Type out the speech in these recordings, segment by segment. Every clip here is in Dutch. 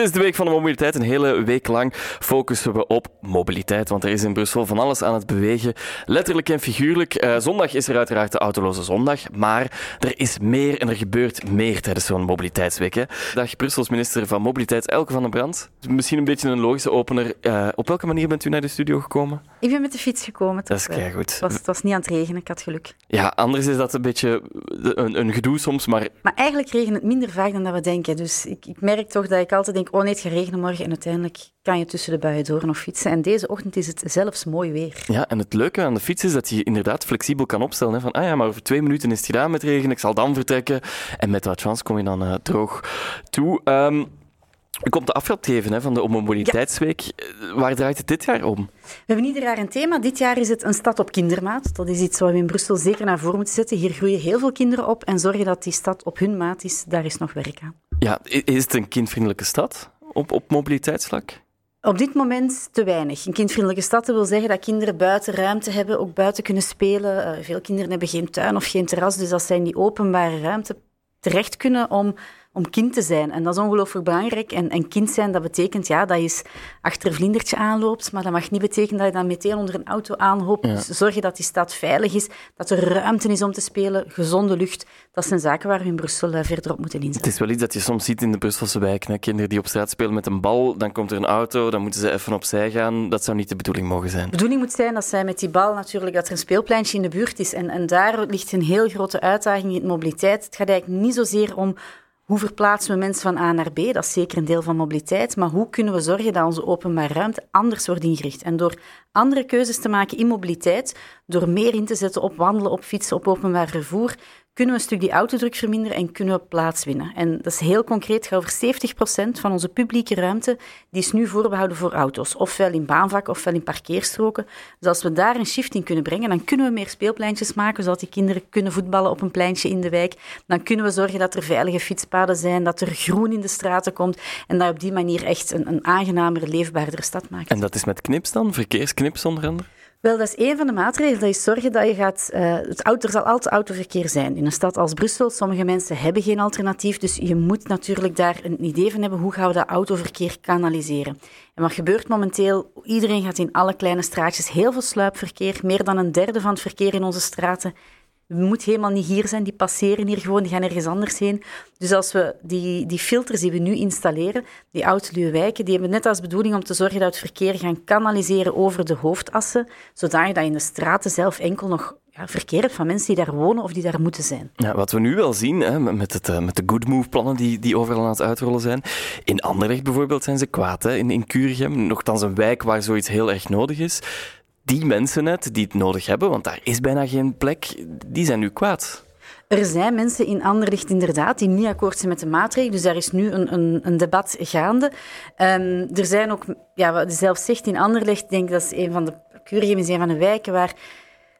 is de week van de mobiliteit. Een hele week lang focussen we op mobiliteit. Want er is in Brussel van alles aan het bewegen. Letterlijk en figuurlijk. Uh, zondag is er uiteraard de autoloze zondag. Maar er is meer en er gebeurt meer tijdens zo'n mobiliteitsweek. Hè. Dag Brussels minister van Mobiliteit, Elke van den Brand. Misschien een beetje een logische opener. Uh, op welke manier bent u naar de studio gekomen? Ik ben met de fiets gekomen. Dat is kei goed. Het was, het was niet aan het regenen, ik had geluk. Ja, anders is dat een beetje een, een gedoe soms, maar... Maar eigenlijk regent het minder vaak dan dat we denken. Dus ik, ik merk toch dat ik altijd denk, oh nee, het gaat regenen morgen. En uiteindelijk kan je tussen de buien door nog fietsen. En deze ochtend is het zelfs mooi weer. Ja, en het leuke aan de fiets is dat je inderdaad flexibel kan opstellen. Hè? Van, ah ja, maar over twee minuten is het gedaan met regen, ik zal dan vertrekken. En met wat chance kom je dan uh, droog toe. Um, u komt de aftrap geven hè, van de Mobiliteitsweek. Ja. Eh, waar draait het dit jaar om? We hebben ieder jaar een thema. Dit jaar is het een stad op kindermaat. Dat is iets wat we in Brussel zeker naar voren moeten zetten. Hier groeien heel veel kinderen op en zorgen dat die stad op hun maat is, daar is nog werk aan. Ja, is het een kindvriendelijke stad op, op mobiliteitsvlak? Op dit moment te weinig. Een kindvriendelijke stad wil zeggen dat kinderen buiten ruimte hebben, ook buiten kunnen spelen. Uh, veel kinderen hebben geen tuin of geen terras, dus dat zijn die openbare ruimte terecht kunnen om om kind te zijn. En dat is ongelooflijk belangrijk. En, en kind zijn, dat betekent ja, dat je achter een vlindertje aanloopt, maar dat mag niet betekenen dat je dan meteen onder een auto aanhoopt. Ja. Dus zorg je dat die stad veilig is, dat er ruimte is om te spelen, gezonde lucht. Dat zijn zaken waar we in Brussel uh, verder op moeten inzetten. Het is wel iets dat je soms ziet in de Brusselse wijken. Kinderen die op straat spelen met een bal, dan komt er een auto, dan moeten ze even opzij gaan. Dat zou niet de bedoeling mogen zijn. De bedoeling moet zijn dat zij met die bal natuurlijk, dat er een speelpleintje in de buurt is. En, en daar ligt een heel grote uitdaging in mobiliteit. Het gaat eigenlijk niet zozeer om hoe verplaatsen we mensen van A naar B? Dat is zeker een deel van mobiliteit. Maar hoe kunnen we zorgen dat onze openbare ruimte anders wordt ingericht? En door andere keuzes te maken in mobiliteit, door meer in te zetten op wandelen, op fietsen, op openbaar vervoer, kunnen we een stuk die autodruk verminderen en kunnen we plaats winnen. En dat is heel concreet, gaat over 70% van onze publieke ruimte, die is nu voorbehouden voor auto's. Ofwel in baanvakken, ofwel in parkeerstroken. Dus als we daar een shift in kunnen brengen, dan kunnen we meer speelpleintjes maken, zodat die kinderen kunnen voetballen op een pleintje in de wijk. Dan kunnen we zorgen dat er veilige fietspaden zijn, dat er groen in de straten komt en dat op die manier echt een, een aangenamere, leefbaardere stad maken. En dat is met knips dan? Verkeersknips onder andere? Wel, dat is een van de maatregelen. Dat is zorgen dat je gaat... Uh, het auto, er zal altijd autoverkeer zijn. In een stad als Brussel, sommige mensen hebben geen alternatief. Dus je moet natuurlijk daar een idee van hebben. Hoe gaan we dat autoverkeer kanaliseren? En wat gebeurt momenteel? Iedereen gaat in alle kleine straatjes. Heel veel sluipverkeer. Meer dan een derde van het verkeer in onze straten moet helemaal niet hier zijn, die passeren hier gewoon, die gaan ergens anders heen. Dus als we die, die filters die we nu installeren, die oude wijken, die hebben net als bedoeling om te zorgen dat het verkeer gaan kanaliseren over de hoofdassen, zodat je in de straten zelf enkel nog ja, verkeer hebt van mensen die daar wonen of die daar moeten zijn. Ja, wat we nu wel zien, hè, met, het, eh, met de good move plannen die, die overal aan het uitrollen zijn. In Anderlecht bijvoorbeeld zijn ze kwaad, hè, in, in Curigem, nogthans een wijk waar zoiets heel erg nodig is die mensen net die het nodig hebben, want daar is bijna geen plek, die zijn nu kwaad. Er zijn mensen in Anderlicht inderdaad die niet akkoord zijn met de maatregelen. Dus daar is nu een, een, een debat gaande. Um, er zijn ook, ja, wat zelf zegt, in Anderlicht, denk dat is een van de, Curium is een van de wijken waar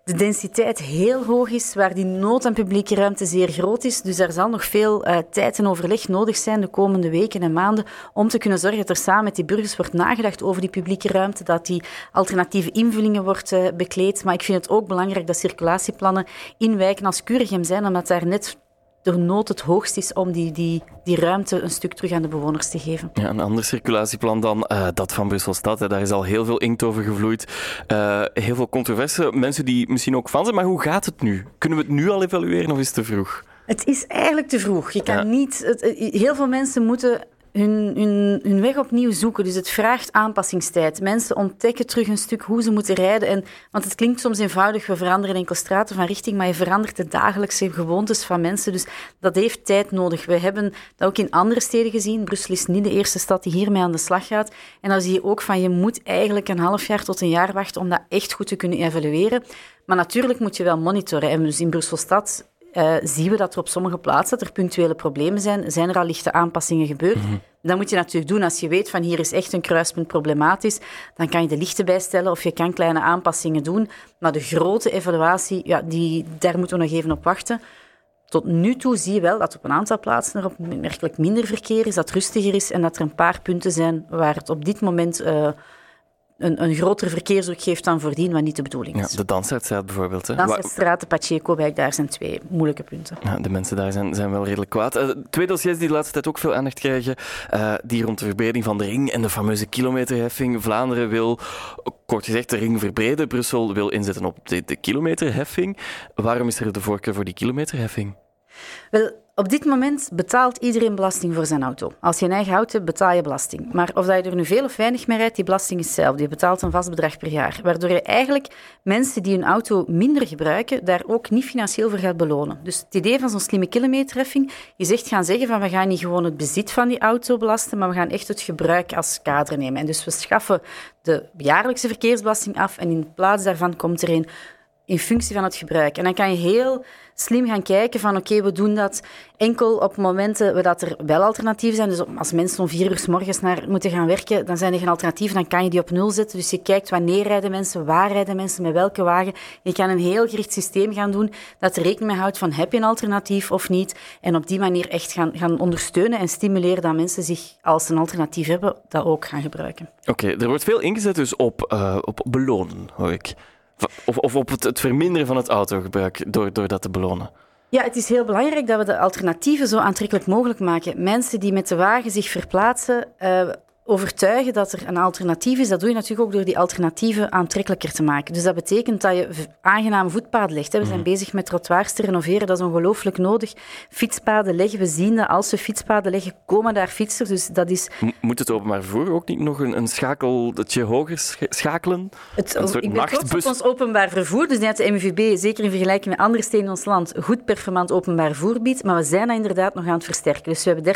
de densiteit heel hoog is, waar die nood aan publieke ruimte zeer groot is. Dus er zal nog veel uh, tijd en overleg nodig zijn de komende weken en maanden om te kunnen zorgen dat er samen met die burgers wordt nagedacht over die publieke ruimte, dat die alternatieve invullingen wordt uh, bekleed. Maar ik vind het ook belangrijk dat circulatieplannen in wijken als Curigem zijn, omdat daar net de nood het hoogst is om die, die, die ruimte een stuk terug aan de bewoners te geven. Ja, een ander circulatieplan dan uh, dat van Brussel-Stad. Daar is al heel veel inkt over gevloeid. Uh, heel veel controverse. Mensen die misschien ook van zijn. Maar hoe gaat het nu? Kunnen we het nu al evalueren of is het te vroeg? Het is eigenlijk te vroeg. Je kan ja. niet... Het, heel veel mensen moeten hun, weg opnieuw zoeken. Dus het vraagt aanpassingstijd. Mensen ontdekken terug een stuk hoe ze moeten rijden. En, want het klinkt soms eenvoudig, we veranderen enkel straten van richting, maar je verandert de dagelijkse gewoontes van mensen. Dus dat heeft tijd nodig. We hebben dat ook in andere steden gezien. Brussel is niet de eerste stad die hiermee aan de slag gaat. En dan zie je ook van, je moet eigenlijk een half jaar tot een jaar wachten om dat echt goed te kunnen evalueren. Maar natuurlijk moet je wel monitoren. En dus in Brussel-Stad uh, zien we dat er op sommige plaatsen dat er punctuele problemen zijn. Zijn er al lichte aanpassingen gebeurd? Mm -hmm. Dat moet je natuurlijk doen als je weet van hier is echt een kruispunt problematisch. Dan kan je de lichten bijstellen of je kan kleine aanpassingen doen. Maar de grote evaluatie, ja, die, daar moeten we nog even op wachten. Tot nu toe zie je wel dat op een aantal plaatsen er opmerkelijk minder verkeer is, dat rustiger is en dat er een paar punten zijn waar het op dit moment uh, een, een grotere verkeersdruk geeft dan voordien, wat niet de bedoeling is. Ja, de Danshardstraat bijvoorbeeld. Hè. Danshardstraat, de Pacheco-wijk, daar zijn twee moeilijke punten. Ja, de mensen daar zijn, zijn wel redelijk kwaad. Uh, twee dossiers die de laatste tijd ook veel aandacht krijgen, uh, die rond de verbreding van de ring en de fameuze kilometerheffing. Vlaanderen wil, kort gezegd, de ring verbreden. Brussel wil inzetten op de, de kilometerheffing. Waarom is er de voorkeur voor die kilometerheffing? Wel, op dit moment betaalt iedereen belasting voor zijn auto. Als je een eigen auto hebt, betaal je belasting. Maar of dat je er nu veel of weinig mee rijdt, die belasting is hetzelfde. Je betaalt een vast bedrag per jaar. Waardoor je eigenlijk mensen die hun auto minder gebruiken, daar ook niet financieel voor gaat belonen. Dus het idee van zo'n slimme kilometerheffing is echt gaan zeggen van we gaan niet gewoon het bezit van die auto belasten, maar we gaan echt het gebruik als kader nemen. En dus we schaffen de jaarlijkse verkeersbelasting af en in plaats daarvan komt er een in functie van het gebruik. En dan kan je heel slim gaan kijken van oké, we doen dat enkel op momenten waar dat er wel alternatieven zijn. Dus als mensen om vier uur s morgens naar moeten gaan werken, dan zijn er geen alternatieven, dan kan je die op nul zetten. Dus je kijkt wanneer rijden mensen, waar rijden mensen, met welke wagen. Je kan een heel gericht systeem gaan doen dat er rekening mee houdt van heb je een alternatief of niet. En op die manier echt gaan, gaan ondersteunen en stimuleren dat mensen zich, als een alternatief hebben, dat ook gaan gebruiken. Oké, er wordt veel ingezet dus op, uh, op belonen, hoor ik. Of, op het, het, verminderen van het autogebruik door, door dat te belonen? Ja, het is heel belangrijk dat we de alternatieven zo aantrekkelijk mogelijk maken. Mensen die met de wagen zich verplaatsen, uh, overtuigen dat er een alternatief is, dat doe je natuurlijk ook door die alternatieven aantrekkelijker te maken. Dus dat betekent dat je aangename voetpaden legt. We zijn mhm. bezig met trottoirs te renoveren, dat is ongelooflijk nodig. Fietspaden leggen, we zien dat als we fietspaden leggen, komen daar fietsers. Dus dat is... Moet het openbaar vervoer ook niet nog een, een schakeltje hoger schakelen? Het, een soort ik ben trots op ons openbaar vervoer, dus dat de MVB, zeker in vergelijking met andere steden in ons land, goed performant openbaar vervoer biedt, maar we zijn dat inderdaad nog aan het versterken. Dus we hebben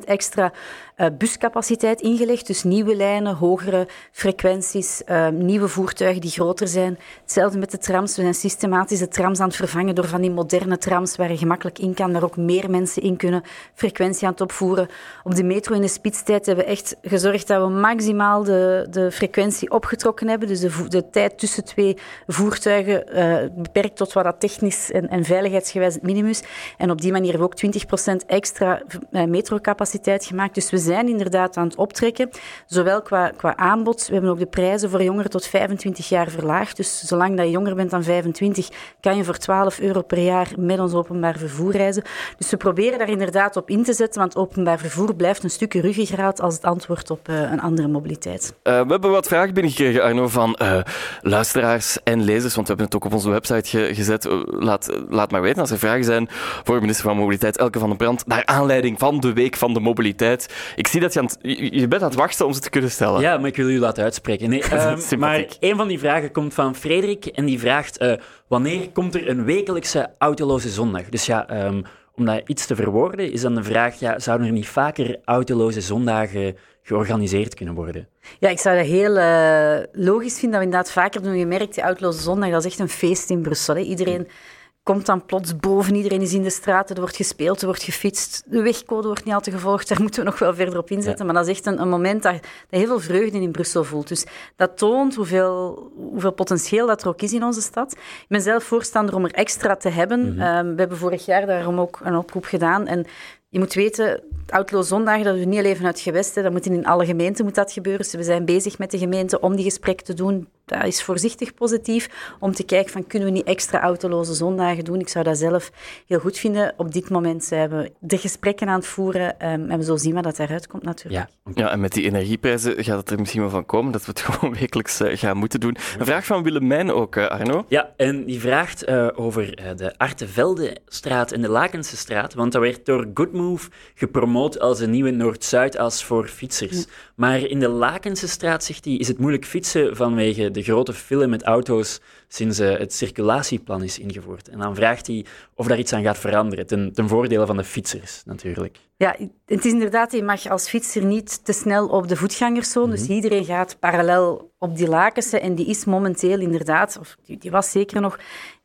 30% extra uh, buscapaciteit ingelegd dus nieuwe lijnen, hogere frequenties, uh, nieuwe voertuigen die groter zijn. Hetzelfde met de trams. We zijn systematisch de trams aan het vervangen door van die moderne trams waar je gemakkelijk in kan, waar ook meer mensen in kunnen, frequentie aan het opvoeren. Op de metro in de spitstijd hebben we echt gezorgd dat we maximaal de, de frequentie opgetrokken hebben. Dus de, de tijd tussen twee voertuigen uh, beperkt tot wat dat technisch en, en veiligheidsgewijs het minimum is. En op die manier hebben we ook 20% extra uh, metrocapaciteit gemaakt. Dus we zijn inderdaad aan het optrekken Zowel qua, qua aanbod, we hebben ook de prijzen voor jongeren tot 25 jaar verlaagd. Dus zolang dat je jonger bent dan 25, kan je voor 12 euro per jaar met ons openbaar vervoer reizen. Dus we proberen daar inderdaad op in te zetten, want openbaar vervoer blijft een stukje ruggengraat als het antwoord op uh, een andere mobiliteit. Uh, we hebben wat vragen binnengekregen, Arno, van uh, luisteraars en lezers, want we hebben het ook op onze website ge gezet. laat, laat maar weten als er vragen zijn voor minister van Mobiliteit Elke van den Brand, naar aanleiding van de Week van de Mobiliteit. Ik zie dat je aan je, je aan het wachten om ze te kunnen stellen. Ja, maar ik wil u laten uitspreken. Nee, um, maar een van die vragen komt van Frederik en die vraagt uh, wanneer komt er een wekelijkse autoloze zondag? Dus ja, um, om dat iets te verwoorden, is dan de vraag, ja, zouden er niet vaker autoloze zondagen georganiseerd kunnen worden? Ja, ik zou dat heel uh, logisch vinden dat we inderdaad vaker doen. Je merkt, die autoloze zondag, dat is echt een feest in Brussel. Hè. Iedereen komt dan plots boven. Iedereen is in de straat, er wordt gespeeld, er wordt gefietst. De wegcode wordt niet altijd gevolgd, daar moeten we nog wel verder op inzetten. Maar dat is echt een, een moment dat, dat heel veel vreugde in Brussel voelt. Dus dat toont hoeveel, hoeveel potentieel dat er ook is in onze stad. Ik ben zelf voorstander om er extra te hebben. Mm we hebben vorig jaar daarom ook een oproep gedaan. En je moet weten, Outlaw Zondagen, dat we niet alleen vanuit gewesten, dat moet in alle gemeenten moet dat gebeuren. Dus we zijn bezig met de gemeente om die gesprekken te doen. Dat is voorzichtig positief, om te kijken van kunnen we niet extra autoloze zondagen doen. Ik zou dat zelf heel goed vinden. Op dit moment zijn we de gesprekken aan het voeren um, en we zullen zien wat dat eruit komt natuurlijk. Ja. ja, en met die energieprijzen gaat het er misschien wel van komen dat we het gewoon wekelijks uh, gaan moeten doen. Een vraag van Willemijn ook, uh, Arno. Ja, en die vraagt uh, over de Arteveldestraat en de Lakense straat, want dat werd door Good Move gepromoot als een nieuwe Noord-Zuidas voor fietsers. Maar in de Lakense straat, zegt hij, is het moeilijk fietsen vanwege de grote file met auto's sinds uh, het circulatieplan is ingevoerd. En dan vraagt hij of daar iets aan gaat veranderen, ten, ten voordele van de fietsers natuurlijk. Ja, het is inderdaad, je mag als fietser niet te snel op de voetgangerszone. Dus mhm. iedereen gaat parallel op die lakense. En die is momenteel inderdaad, of die, die was zeker nog,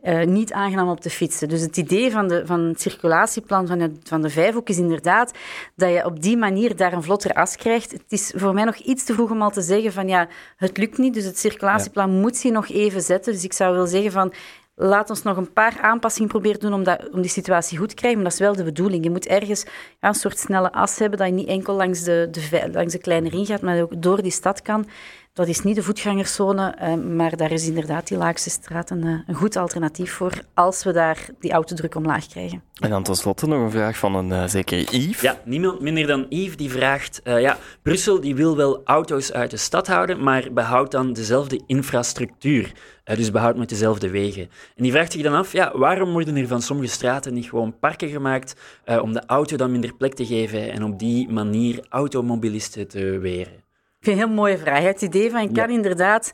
uh, niet aangenaam op te fietsen. Dus het idee van, de, van het circulatieplan van de, van de Vijfhoek is inderdaad dat je op die manier daar een vlotter as krijgt. Het is voor mij nog iets te vroeg om al te zeggen van ja, het lukt niet. Dus het circulatieplan moet zich nog even zetten. Dus ik zou willen zeggen van laat ons nog een paar aanpassingen proberen doen om, dat, om die situatie goed te krijgen. Maar dat is wel de bedoeling. Je moet ergens ja, een soort snelle as hebben, dat je niet enkel langs de, de, langs de kleine ring gaat, maar ook door die stad kan. Dat is niet de voetgangerszone, uh, maar daar is inderdaad die Laagse straat een, uh, een, goed alternatief voor als we daar die autodruk omlaag krijgen. En dan tenslotte nog een vraag van een uh, zekere Yves. Ja, niemand minder dan Yves die vraagt, ja, Brussel die wil wel auto's uit de stad houden, maar behoudt dan dezelfde infrastructuur. dus behoudt met dezelfde wegen. En die vraagt zich dan af, ja, waarom worden er van sommige straten niet gewoon parken gemaakt om de auto dan minder plek te geven en op die manier automobilisten te weren? Vind een heel mooie vraag. Het idee van, ik kan inderdaad...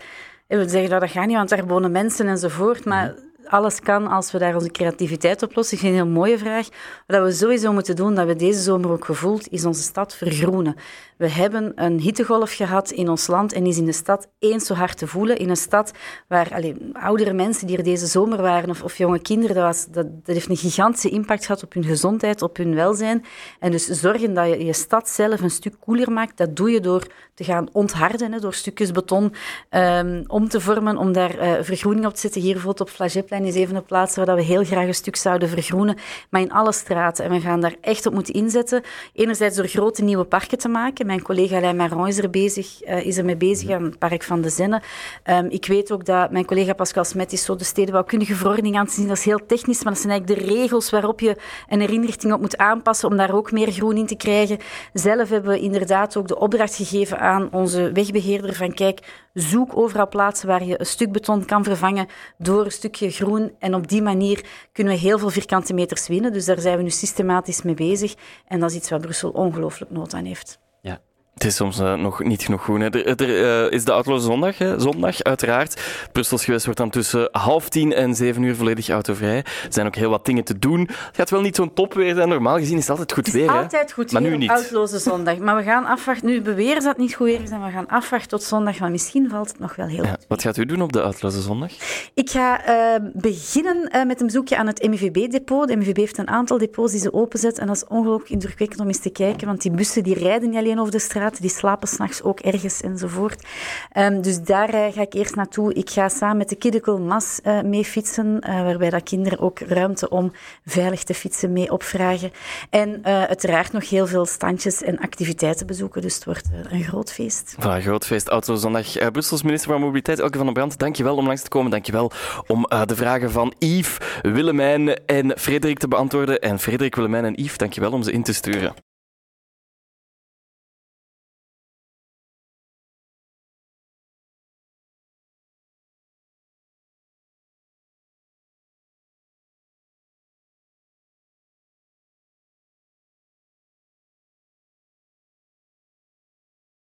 We zeggen dat dat gaat niet, want daar wonen mensen enzovoort. Maar mhm alles kan als we daar onze creativiteit op lossen. Ik vind een heel mooie vraag. Wat we sowieso moeten doen, dat we deze zomer ook gevoeld, is onze stad vergroenen. We hebben een hittegolf gehad in ons land en is in de stad eens zo hard te voelen. In een stad waar allez, oudere mensen die er deze zomer waren, of, of jonge kinderen, dat, was, dat, dat, heeft een gigantische impact gehad op hun gezondheid, op hun welzijn. En dus zorgen dat je je stad zelf een stuk koeler maakt, dat doe je door te gaan ontharden, door stukjes beton um, om te vormen, om daar uh, vergroening op te zetten. Hier bijvoorbeeld op Flageplein is even een plaats waar we heel graag een stuk zouden vergroenen, maar in alle straten. En we gaan daar echt op moeten inzetten. Enerzijds door grote nieuwe parken te maken. Mijn collega Alain Maron is er, bezig, uh, is er mee bezig aan het Park van de Zenne. Um, ik weet ook dat mijn collega Pascal Smet is zo de stedenbouwkundige verordening aan te zien. Dat is heel technisch, maar dat zijn eigenlijk de regels waarop je een herinrichting op moet aanpassen om daar ook meer groen in te krijgen. Zelf hebben we inderdaad ook de opdracht gegeven aan onze wegbeheerder van kijk, zoek overal plaatsen waar je een stuk beton kan vervangen door een stukje groen. En op die manier kunnen we heel veel vierkante meters winnen. Dus daar zijn we nu systematisch mee bezig. En dat is iets waar Brussel ongelooflijk nood aan heeft. Het is soms uh, nog niet genoeg groen. Hè. Er, er uh, is de autoloze zondag, hè. zondag uiteraard. Brussels gewest wordt dan tussen half tien en zeven uur volledig autovrij. Er zijn ook heel wat dingen te doen. Het gaat wel niet zo'n topweer zijn. Normaal gezien is het altijd goed weer. Het is altijd goed maar weer nu niet. zondag. Maar we gaan afwachten. Nu beweren ze dat het niet goed weer is en we gaan afwachten tot zondag. Maar misschien valt het nog wel heel ja. Wat gaat u doen op de autoloze zondag? Ik ga uh, beginnen met een bezoekje aan het MVB-depot. De MVB heeft een aantal depots die ze openzet. En dat is ongelooflijk indrukwekkend om eens te kijken. Want die bussen die rijden niet alleen over de straat, die slapen s'nachts ook ergens enzovoort. Um, dus daar uh, ga ik eerst naartoe. Ik ga samen met de Kiddekul Mas uh, mee fietsen, uh, waarbij dat kinderen ook ruimte om veilig te fietsen mee opvragen. En uiteraard nog heel veel standjes en activiteiten bezoeken. Dus het wordt een groot feest. Voilà, groot feest. Autozondag. Brussels minister van Mobiliteit, Elke van den Brand, dankjewel om langs te komen. Dankjewel om de vragen van Yves, Willemijn en Frederik te beantwoorden. En Frederik, Willemijn en Yves, dankjewel om ze in te sturen.